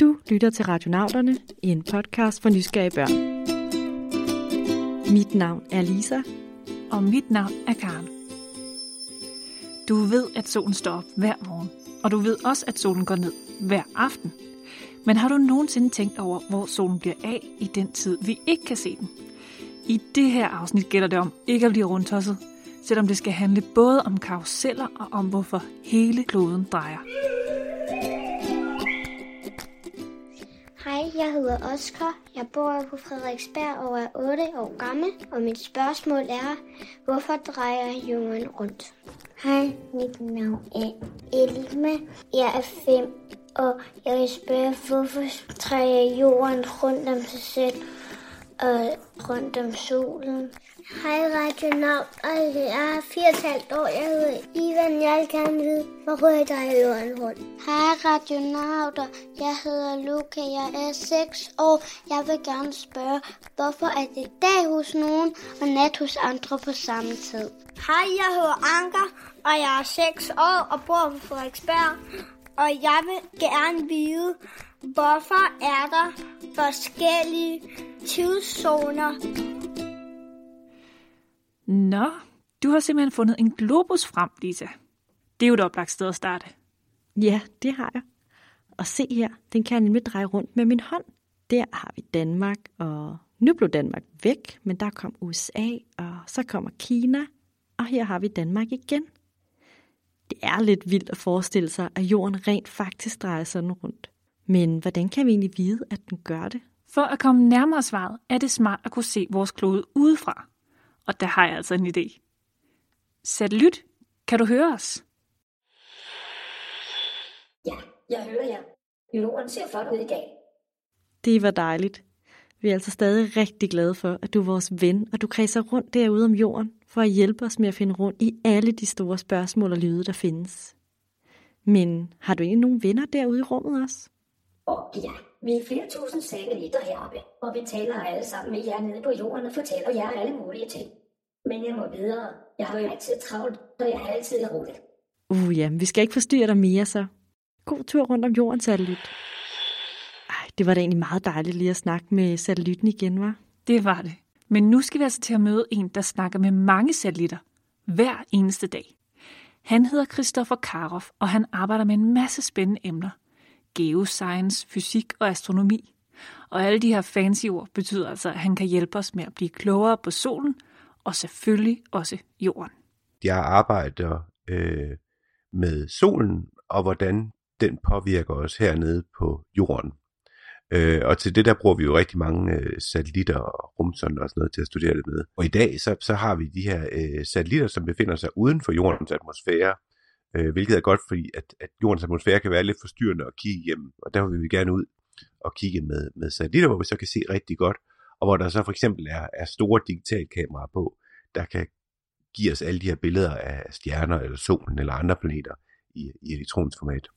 Du lytter til Radionauterne, en podcast for nysgerrige børn. Mit navn er Lisa. Og mit navn er Karen. Du ved, at solen står op hver morgen, og du ved også, at solen går ned hver aften. Men har du nogensinde tænkt over, hvor solen bliver af i den tid, vi ikke kan se den? I det her afsnit gælder det om ikke at blive rundtosset, selvom det skal handle både om karuseller og om, hvorfor hele kloden drejer. Jeg hedder Oskar. Jeg bor på Frederiksberg og er 8 år gammel, og mit spørgsmål er, hvorfor drejer jorden rundt? Hej, mit navn er Elme. Jeg er 5, og jeg vil spørge, hvorfor drejer jorden rundt om sig selv og rundt om solen? Hej, Radionaut. Jeg er 4,5 år. Jeg hedder Ivan. Jeg vil gerne vide, hvorfor jeg drejer jorden rundt. Hej, Radionauter. Jeg hedder Luca. Jeg er 6 år. Jeg vil gerne spørge, hvorfor er det dag hos nogen og nat hos andre på samme tid? Hej, jeg hedder Anker, og jeg er 6 år og bor på Frederiksberg. Og jeg vil gerne vide, hvorfor er der forskellige tidszoner? Nå, du har simpelthen fundet en globus frem, Lisa. Det er jo et oplagt sted at starte. Ja, det har jeg. Og se her, den kan jeg nemlig dreje rundt med min hånd. Der har vi Danmark, og nu blev Danmark væk, men der kom USA, og så kommer Kina, og her har vi Danmark igen. Det er lidt vildt at forestille sig, at jorden rent faktisk drejer sådan rundt. Men hvordan kan vi egentlig vide, at den gør det? For at komme nærmere svaret, er det smart at kunne se vores klode udefra. Og der har jeg altså en idé. Satellit, kan du høre os? Ja, jeg hører jer. Jorden ser flot ud i dag. Det var dejligt. Vi er altså stadig rigtig glade for, at du er vores ven, og du kredser rundt derude om jorden, for at hjælpe os med at finde rundt i alle de store spørgsmål og lyde, der findes. Men har du egentlig nogle venner derude i rummet også? Åh oh, ja, vi er flere tusind satellitter heroppe, og vi taler alle sammen med jer nede på jorden og fortæller jer alle mulige ting. Men jeg må videre. Jeg har jo altid travlt, og jeg har altid roligt. Uh ja, vi skal ikke forstyrre dig mere så. God tur rundt om jorden, satellit. Det var da egentlig meget dejligt lige at snakke med satellitten igen, var? Det var det. Men nu skal vi altså til at møde en, der snakker med mange satellitter hver eneste dag. Han hedder Christoffer Karoff, og han arbejder med en masse spændende emner. Geoscience, fysik og astronomi. Og alle de her fancy ord betyder altså, at han kan hjælpe os med at blive klogere på solen, og selvfølgelig også jorden. Jeg arbejder øh, med solen, og hvordan den påvirker os hernede på jorden. Øh, og til det der bruger vi jo rigtig mange øh, satellitter og rumsonder og sådan noget til at studere det med. Og i dag så, så har vi de her øh, satellitter, som befinder sig uden for jordens atmosfære, øh, hvilket er godt, fordi at, at jordens atmosfære kan være lidt forstyrrende at kigge igennem, og derfor vil vi gerne ud og kigge med, med satellitter, hvor vi så kan se rigtig godt, og hvor der så for eksempel er, er store digitalkameraer på, der kan give os alle de her billeder af stjerner eller solen eller andre planeter i, i elektronisk format.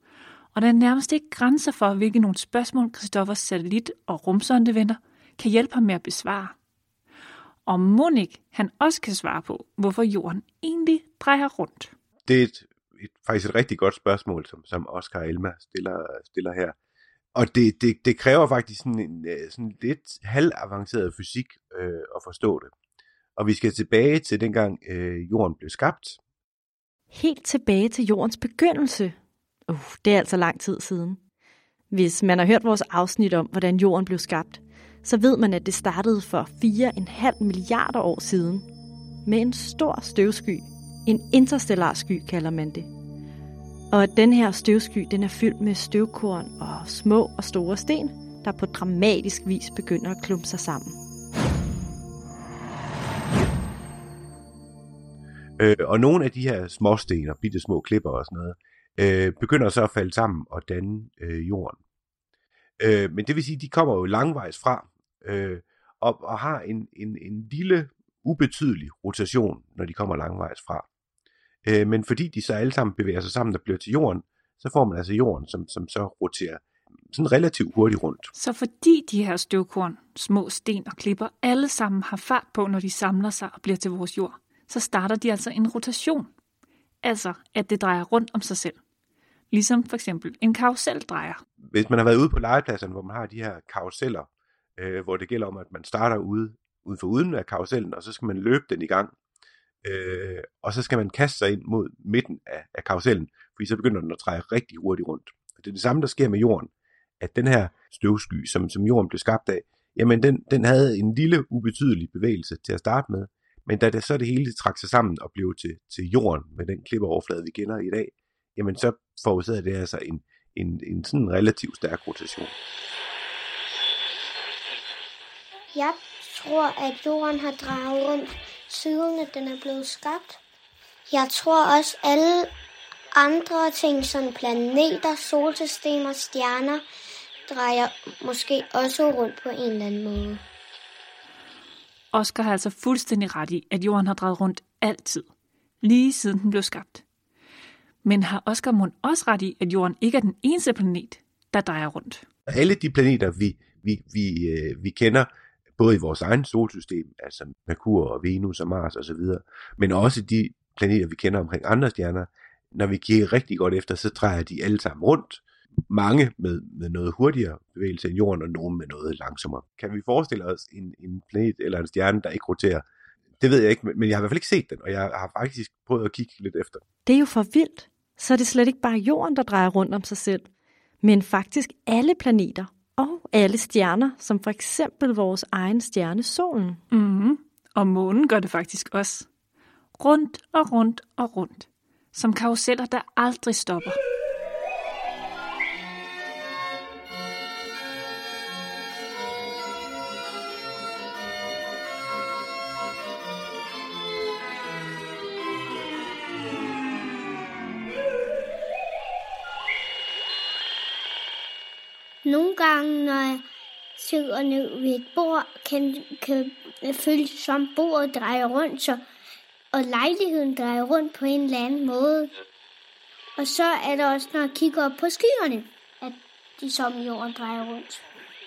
Og der er nærmest ikke grænser for, hvilke nogle spørgsmål Christoffers satellit og rumsondevenner kan hjælpe ham med at besvare. Og Monik, han også kan svare på, hvorfor jorden egentlig drejer rundt. Det er et, et, faktisk et rigtig godt spørgsmål, som, som Oscar Elma stiller, stiller her. Og det, det, det kræver faktisk sådan en sådan lidt halvavanceret fysik øh, at forstå det. Og vi skal tilbage til dengang øh, jorden blev skabt. Helt tilbage til jordens begyndelse. Uh, det er altså lang tid siden. Hvis man har hørt vores afsnit om, hvordan jorden blev skabt, så ved man, at det startede for 4,5 milliarder år siden. Med en stor støvsky. En interstellar sky kalder man det. Og den her støvsky, den er fyldt med støvkorn og små og store sten, der på dramatisk vis begynder at klumpe sig sammen. Øh, og nogle af de her småsten og bitte små klipper og sådan noget, øh, begynder så at falde sammen og danne øh, jorden. Øh, men det vil sige, de kommer jo langvejs fra, øh, og, og har en, en, en lille, ubetydelig rotation, når de kommer langvejs fra. Øh, men fordi de så alle sammen bevæger sig sammen og bliver til jorden, så får man altså jorden, som, som så roterer sådan relativt hurtigt rundt. Så fordi de her støvkorn, små sten og klipper, alle sammen har fart på, når de samler sig og bliver til vores jord, så starter de altså en rotation. Altså, at det drejer rundt om sig selv. ligesom for eksempel en karusel drejer. Hvis man har været ude på legepladserne, hvor man har de her karuseller, øh, hvor det gælder om, at man starter ude, ude for uden af karusellen, og så skal man løbe den i gang, øh, og så skal man kaste sig ind mod midten af, af karusellen, fordi så begynder den at dreje rigtig hurtigt rundt. Og det er det samme, der sker med jorden, at den her støvsky, som, som jorden blev skabt af, jamen den, den havde en lille ubetydelig bevægelse til at starte med, men da det så det hele trak sig sammen og blev til, til jorden med den klippeoverflade, vi kender i dag, jamen så forårsager det altså en, en, en sådan relativt stærk rotation. Jeg tror, at jorden har drejet rundt, siden at den er blevet skabt. Jeg tror også, alle andre ting, som planeter, solsystemer, stjerner, drejer måske også rundt på en eller anden måde. Oscar har altså fuldstændig ret i, at jorden har drejet rundt altid, lige siden den blev skabt. Men har Oscar Mund også ret i, at jorden ikke er den eneste planet, der drejer rundt? Alle de planeter, vi, vi, vi, øh, vi kender, både i vores egen solsystem, altså Merkur og Venus og Mars osv., men også de planeter, vi kender omkring andre stjerner, når vi kigger rigtig godt efter, så drejer de alle sammen rundt. Mange med, med noget hurtigere bevægelse end jorden, og nogle med noget langsommere. Kan vi forestille os en, en planet eller en stjerne, der ikke roterer? Det ved jeg ikke, men jeg har i hvert fald ikke set den, og jeg har faktisk prøvet at kigge lidt efter. Det er jo for vildt. Så er det slet ikke bare jorden, der drejer rundt om sig selv, men faktisk alle planeter og alle stjerner, som for eksempel vores egen stjerne solen. Mm-hmm. Og månen gør det faktisk også. Rundt og rundt og rundt. Som karuseller, der aldrig stopper. Gange, når jeg sidder ned ved et bord, kan, kan det som bordet drejer rundt, så, og lejligheden drejer rundt på en eller anden måde. Og så er der også, når jeg kigger op på skyerne, at de som jorden drejer rundt.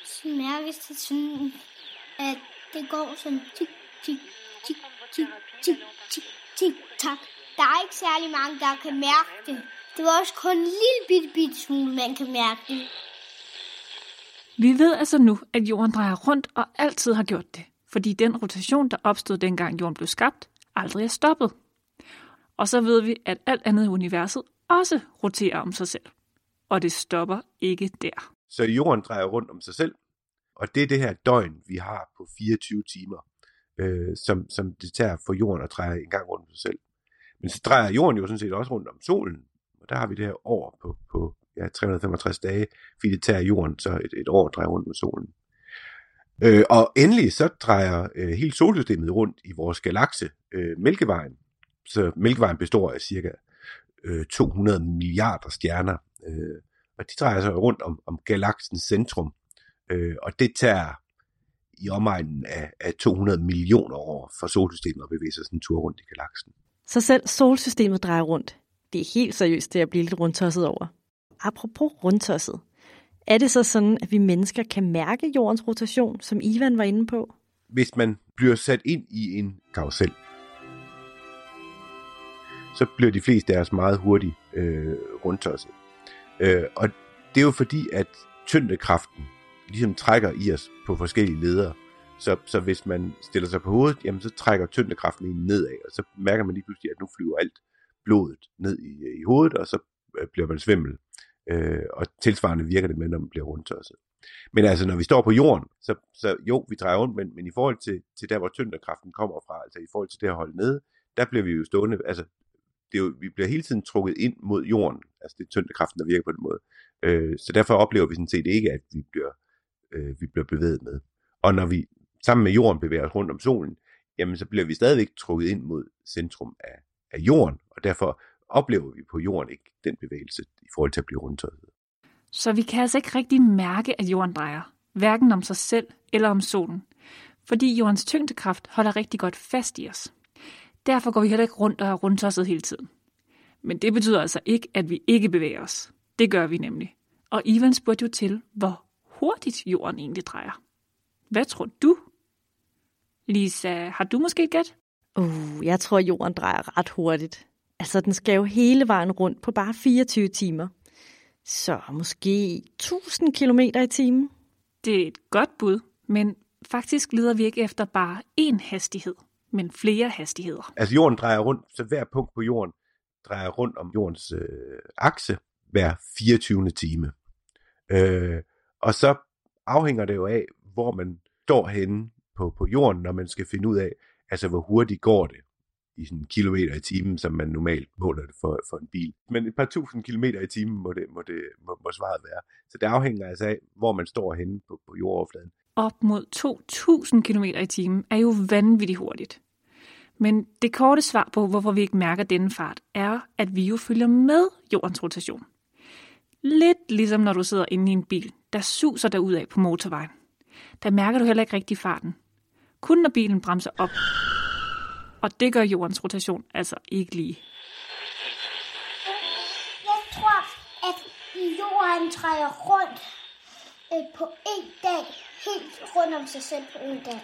Så mærkes det sådan, at det går sådan tik, tik, tik, tik, tik, tik, tik, tak. Der er ikke særlig mange, der kan mærke det. Det var også kun en lille bitte, bitte smule, man kan mærke det. Vi ved altså nu, at jorden drejer rundt og altid har gjort det, fordi den rotation, der opstod dengang jorden blev skabt, aldrig er stoppet. Og så ved vi, at alt andet i universet også roterer om sig selv. Og det stopper ikke der. Så jorden drejer rundt om sig selv, og det er det her døgn, vi har på 24 timer, øh, som, som det tager for jorden at dreje en gang rundt om sig selv. Men så drejer jorden jo sådan set også rundt om solen, og der har vi det her år på, på ja, 365 dage, fordi det tager jorden så et, et år at dreje rundt med solen. Øh, og endelig så drejer øh, hele solsystemet rundt i vores galakse, øh, Mælkevejen. Så Mælkevejen består af cirka øh, 200 milliarder stjerner, øh, og de drejer sig rundt om, om galaksens centrum, øh, og det tager i omegnen af, af 200 millioner år for solsystemet at bevæge sig sådan en tur rundt i galaksen. Så selv solsystemet drejer rundt. Det er helt seriøst det at blive lidt rundtosset over. Apropos rundtosset. Er det så sådan, at vi mennesker kan mærke jordens rotation, som Ivan var inde på? Hvis man bliver sat ind i en karusel, så bliver de fleste af os meget hurtigt øh, rundtosset. Øh, og det er jo fordi, at tyngdekraften ligesom trækker i os på forskellige ledere. Så, så hvis man stiller sig på hovedet, jamen så trækker tyngdekraften en nedad, og så mærker man lige pludselig, at nu flyver alt blodet ned i, i hovedet, og så øh, bliver man svimmel. Øh, og tilsvarende virker det med, når man bliver rundtosset. Men altså, når vi står på jorden, så, så jo, vi drejer rundt, men, men i forhold til, til der, hvor tyngdekraften kommer fra, altså i forhold til det at holde nede, der bliver vi jo stående, altså det er jo, vi bliver hele tiden trukket ind mod jorden, altså det er tyngdekraften, der virker på den måde. Øh, så derfor oplever vi sådan set ikke, at vi bliver, øh, vi bliver bevæget med. Og når vi sammen med jorden bevæger os rundt om solen, jamen så bliver vi stadigvæk trukket ind mod centrum af, af jorden, og derfor oplever vi på jorden ikke den bevægelse i forhold til at blive rundtøjet. Så vi kan altså ikke rigtig mærke, at jorden drejer, hverken om sig selv eller om solen, fordi jordens tyngdekraft holder rigtig godt fast i os. Derfor går vi heller ikke rundt og er rundtosset hele tiden. Men det betyder altså ikke, at vi ikke bevæger os. Det gør vi nemlig. Og Ivan spurgte jo til, hvor hurtigt jorden egentlig drejer. Hvad tror du? Lisa, har du måske et gæt? Uh, jeg tror, jorden drejer ret hurtigt. Altså, den skal jo hele vejen rundt på bare 24 timer. Så måske 1000 km i timen? Det er et godt bud, men faktisk leder vi ikke efter bare én hastighed, men flere hastigheder. Altså jorden drejer rundt, så hver punkt på jorden drejer rundt om jordens øh, akse hver 24. time. Øh, og så afhænger det jo af, hvor man står henne på, på jorden, når man skal finde ud af, altså hvor hurtigt går det i sådan kilometer i timen, som man normalt måler det for, for en bil. Men et par tusind kilometer i timen må, det, må, det, må, må svaret være. Så det afhænger altså af, hvor man står henne på, på jordoverfladen. Op mod 2.000 km i timen er jo vanvittigt hurtigt. Men det korte svar på, hvorfor vi ikke mærker denne fart, er, at vi jo følger med jordens rotation. Lidt ligesom når du sidder inde i en bil, der suser dig ud af på motorvejen. Der mærker du heller ikke rigtig farten. Kun når bilen bremser op. Og det gør jordens rotation altså ikke lige. Jeg tror, at jorden drejer rundt øh, på en dag. Helt rundt om sig selv på en dag.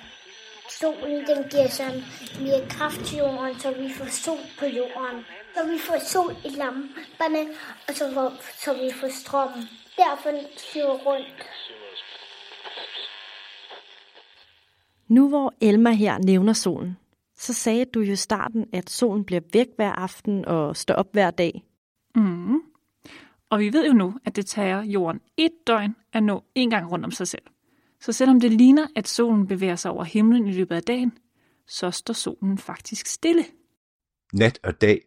Solen den giver sådan mere kraft til jorden, så vi får sol på jorden. Så vi får sol i lamperne, og så, får, så vi får strøm. Derfor flyver rundt. Nu hvor Elma her nævner solen, så sagde du jo i starten, at solen bliver væk hver aften og står op hver dag. Mm. Og vi ved jo nu, at det tager jorden et døgn at nå en gang rundt om sig selv. Så selvom det ligner, at solen bevæger sig over himlen i løbet af dagen, så står solen faktisk stille. Nat og dag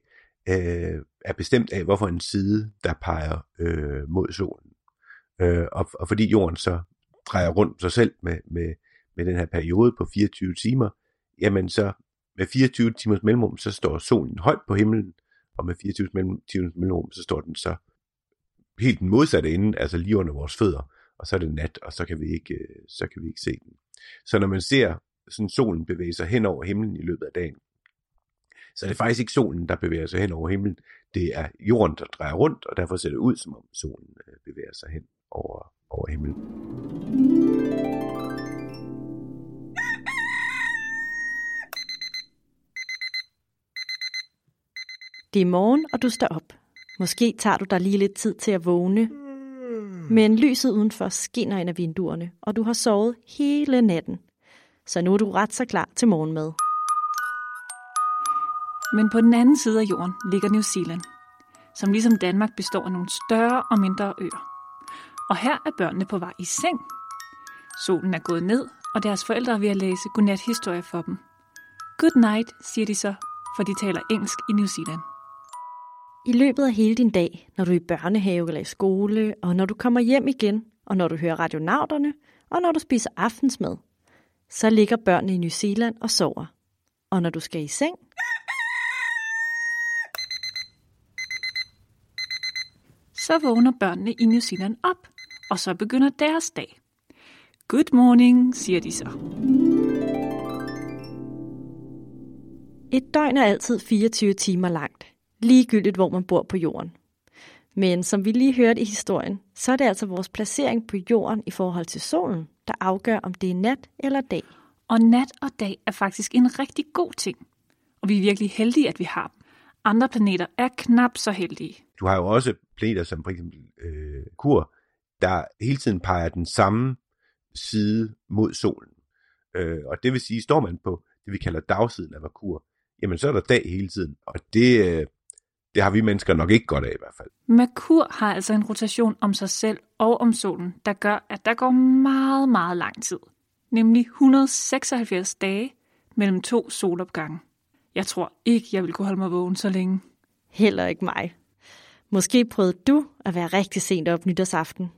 øh, er bestemt af, hvorfor en side, der peger øh, mod solen. Øh, og, og fordi jorden så drejer rundt sig selv med, med, med den her periode på 24 timer, jamen så med 24 timers mellemrum, så står solen højt på himlen, og med 24 timers mellemrum, så står den så helt den modsatte ende, altså lige under vores fødder, og så er det nat, og så kan vi ikke, øh, så kan vi ikke se den. Så når man ser sådan solen bevæge sig hen over himlen i løbet af dagen, så er det faktisk ikke solen, der bevæger sig hen over himlen. Det er jorden, der drejer rundt, og derfor ser det ud, som om solen øh, bevæger sig hen over, over himlen. Det er morgen, og du står op. Måske tager du dig lige lidt tid til at vågne. Men lyset udenfor skinner ind af vinduerne, og du har sovet hele natten. Så nu er du ret så klar til morgenmad. Men på den anden side af jorden ligger New Zealand, som ligesom Danmark består af nogle større og mindre øer. Og her er børnene på vej i seng. Solen er gået ned, og deres forældre er ved at læse godnat-historie for dem. Good night, siger de så, for de taler engelsk i New Zealand. I løbet af hele din dag, når du er i børnehave eller i skole, og når du kommer hjem igen, og når du hører radionauterne, og når du spiser aftensmad, så ligger børnene i New Zealand og sover. Og når du skal i seng, Så vågner børnene i New Zealand op, og så begynder deres dag. Good morning, siger de så. Et døgn er altid 24 timer langt, ligegyldigt hvor man bor på jorden. Men som vi lige hørte i historien, så er det altså vores placering på jorden i forhold til solen, der afgør, om det er nat eller dag. Og nat og dag er faktisk en rigtig god ting. Og vi er virkelig heldige, at vi har dem. Andre planeter er knap så heldige. Du har jo også planeter som for eksempel øh, Kur, der hele tiden peger den samme side mod solen. Øh, og det vil sige, står man på det, vi kalder dagsiden af Merkur, jamen så er der dag hele tiden. Og det, øh, det har vi mennesker nok ikke godt af i hvert fald. Merkur har altså en rotation om sig selv og om solen, der gør, at der går meget, meget lang tid. Nemlig 176 dage mellem to solopgange. Jeg tror ikke, jeg vil kunne holde mig vågen så længe. Heller ikke mig. Måske prøvede du at være rigtig sent op nytårsaften.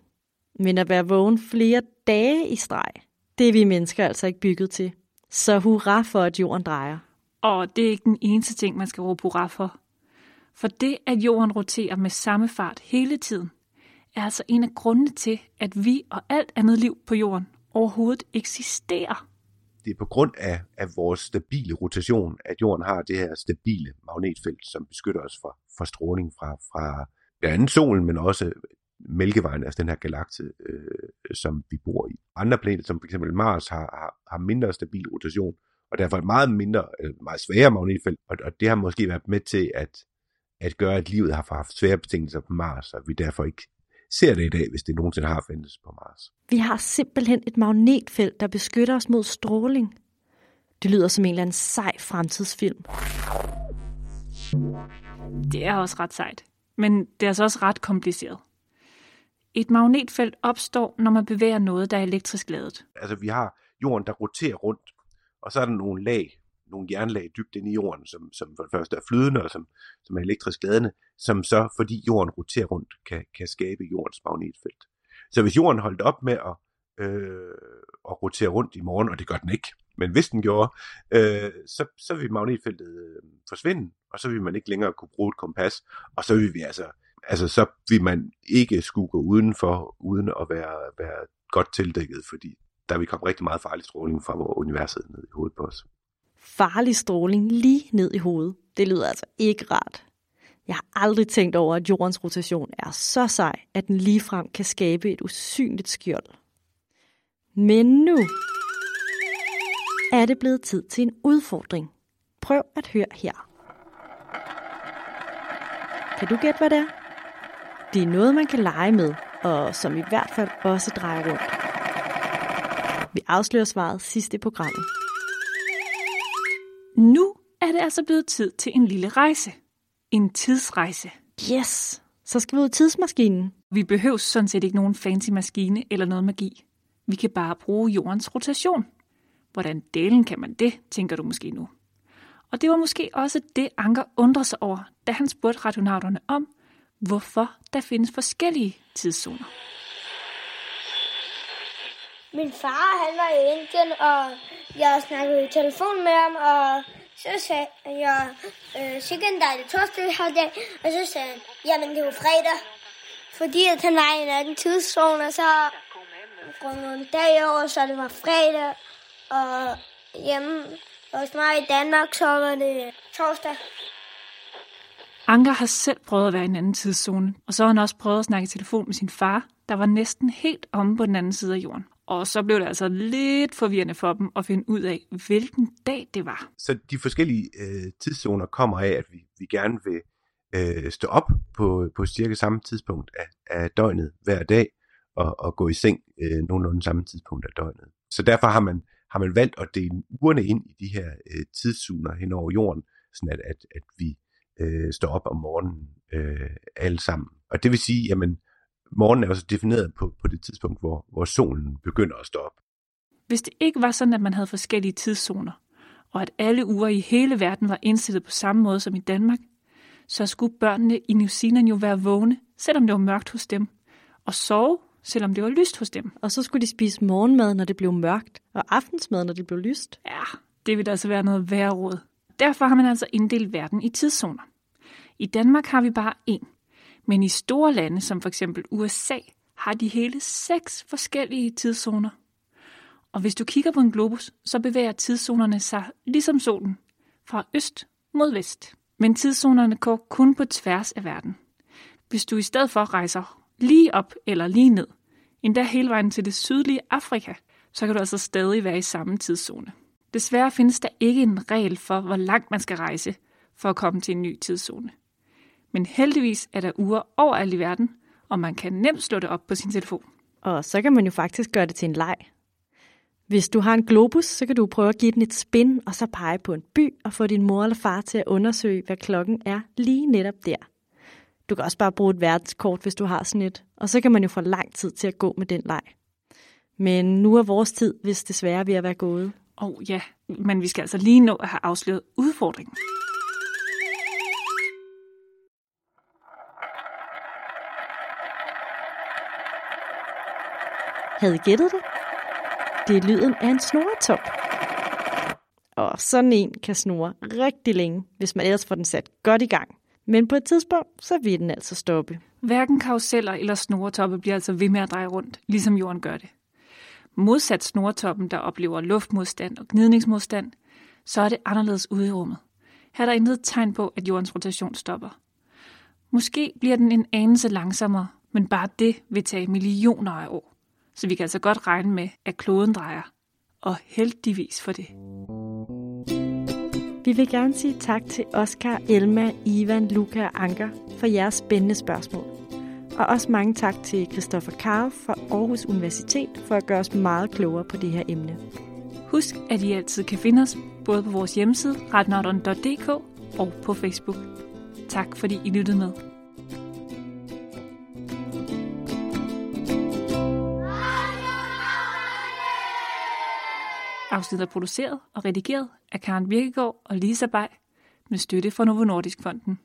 Men at være vågen flere dage i streg, det er vi mennesker altså ikke bygget til. Så hurra for, at jorden drejer. Og det er ikke den eneste ting, man skal råbe hurra for. For det, at jorden roterer med samme fart hele tiden, er altså en af grundene til, at vi og alt andet liv på jorden overhovedet eksisterer. Det er på grund af, af vores stabile rotation, at jorden har det her stabile magnetfelt, som beskytter os fra, fra stråling fra, fra blandt andet solen, men også Mælkevejen, altså den her galakse, øh, som vi bor i. Andre planeter, som f.eks. Mars, har, har, har mindre stabil rotation, og derfor et meget mindre, øh, meget sværere magnetfelt, og, og det har måske været med til at, at gøre, at livet har haft svære betingelser på Mars, og vi derfor ikke ser det i dag, hvis det nogensinde har fandtes på Mars. Vi har simpelthen et magnetfelt, der beskytter os mod stråling. Det lyder som en eller anden sej fremtidsfilm. Det er også ret sejt, men det er altså også ret kompliceret. Et magnetfelt opstår, når man bevæger noget, der er elektrisk ladet. Altså vi har jorden, der roterer rundt, og så er der nogle lag, nogle jernlag dybt ind i jorden, som, som for det første er flydende og som, som er elektrisk ladende, som så, fordi jorden roterer rundt, kan, kan skabe jordens magnetfelt. Så hvis jorden holdt op med at, øh, at rotere rundt i morgen, og det gør den ikke, men hvis den gjorde, øh, så, så vil magnetfeltet øh, forsvinde, og så vil man ikke længere kunne bruge et kompas, og så vil vi altså, altså så vil man ikke skulle gå udenfor, uden at være, være godt tildækket, fordi der vil komme rigtig meget farlig stråling fra vores universet ned i hovedet på os. Farlig stråling lige ned i hovedet. Det lyder altså ikke rart. Jeg har aldrig tænkt over, at jordens rotation er så sej, at den ligefrem kan skabe et usynligt skjold. Men nu er det blevet tid til en udfordring. Prøv at høre her. Kan du gætte, hvad det er? Det er noget, man kan lege med, og som i hvert fald også drejer rundt. Vi afslører svaret sidst i programmet. Nu er det altså blevet tid til en lille rejse. En tidsrejse. Yes! Så skal vi ud i tidsmaskinen. Vi behøver sådan set ikke nogen fancy maskine eller noget magi. Vi kan bare bruge jordens rotation. Hvordan delen kan man det, tænker du måske nu. Og det var måske også det, Anker undrer sig over, da han spurgte radionauterne om, hvorfor der findes forskellige tidszoner. Min far, han var i Indien, og jeg snakkede i telefon med ham, og så sagde jeg, øh, sikkert en dejlig torsdag her dag, og så sagde han, jamen det er jo fredag. Fordi at han var i en anden tidszone, og så går nogle dage over, så det var fredag, og hjemme hos mig i Danmark, så var det torsdag. Anker har selv prøvet at være i en anden tidszone, og så har han også prøvet at snakke i telefon med sin far, der var næsten helt omme på den anden side af jorden. Og så blev det altså lidt forvirrende for dem at finde ud af, hvilken dag det var. Så de forskellige øh, tidszoner kommer af, at vi, vi gerne vil øh, stå op på, på cirka samme tidspunkt af, af døgnet hver dag, og, og gå i seng øh, nogenlunde samme tidspunkt af døgnet. Så derfor har man, har man valgt at dele ugerne ind i de her øh, tidszoner hen over jorden, sådan at, at, at vi øh, står op om morgenen øh, alle sammen. Og det vil sige, jamen, morgenen er også defineret på, på det tidspunkt, hvor, hvor solen begynder at stå op. Hvis det ikke var sådan, at man havde forskellige tidszoner, og at alle uger i hele verden var indstillet på samme måde som i Danmark, så skulle børnene i New Zealand jo være vågne, selvom det var mørkt hos dem, og sove, selvom det var lyst hos dem. Og så skulle de spise morgenmad, når det blev mørkt, og aftensmad, når det blev lyst. Ja, det ville altså være noget værre råd. Derfor har man altså inddelt verden i tidszoner. I Danmark har vi bare én, men i store lande, som for eksempel USA, har de hele seks forskellige tidszoner. Og hvis du kigger på en globus, så bevæger tidszonerne sig ligesom solen, fra øst mod vest. Men tidszonerne går kun på tværs af verden. Hvis du i stedet for rejser lige op eller lige ned, endda hele vejen til det sydlige Afrika, så kan du altså stadig være i samme tidszone. Desværre findes der ikke en regel for, hvor langt man skal rejse for at komme til en ny tidszone. Men heldigvis er der uger overalt i verden, og man kan nemt slå det op på sin telefon. Og så kan man jo faktisk gøre det til en leg. Hvis du har en globus, så kan du prøve at give den et spin, og så pege på en by og få din mor eller far til at undersøge, hvad klokken er lige netop der. Du kan også bare bruge et verdenskort, hvis du har sådan et, og så kan man jo få lang tid til at gå med den leg. Men nu er vores tid, hvis desværre ved at være gået. Og oh, ja, men vi skal altså lige nå at have afsløret udfordringen. Havde I gættet det? Det er lyden af en snoretop. Og sådan en kan snore rigtig længe, hvis man ellers får den sat godt i gang. Men på et tidspunkt, så vil den altså stoppe. Hverken karuseller eller snoretoppe bliver altså ved med at dreje rundt, ligesom jorden gør det. Modsat snoretoppen, der oplever luftmodstand og gnidningsmodstand, så er det anderledes ude i rummet. Her er der intet tegn på, at jordens rotation stopper. Måske bliver den en anelse langsommere, men bare det vil tage millioner af år. Så vi kan altså godt regne med, at kloden drejer. Og heldigvis for det. Vi vil gerne sige tak til Oscar, Elma, Ivan, Luca og Anker for jeres spændende spørgsmål. Og også mange tak til Christoffer Karf fra Aarhus Universitet for at gøre os meget klogere på det her emne. Husk, at I altid kan finde os både på vores hjemmeside retnauteren.dk og på Facebook. Tak fordi I lyttede med. Afsnittet er produceret og redigeret af Karen Birkegaard og Lisa Bay med støtte fra Novo Nordisk Fonden.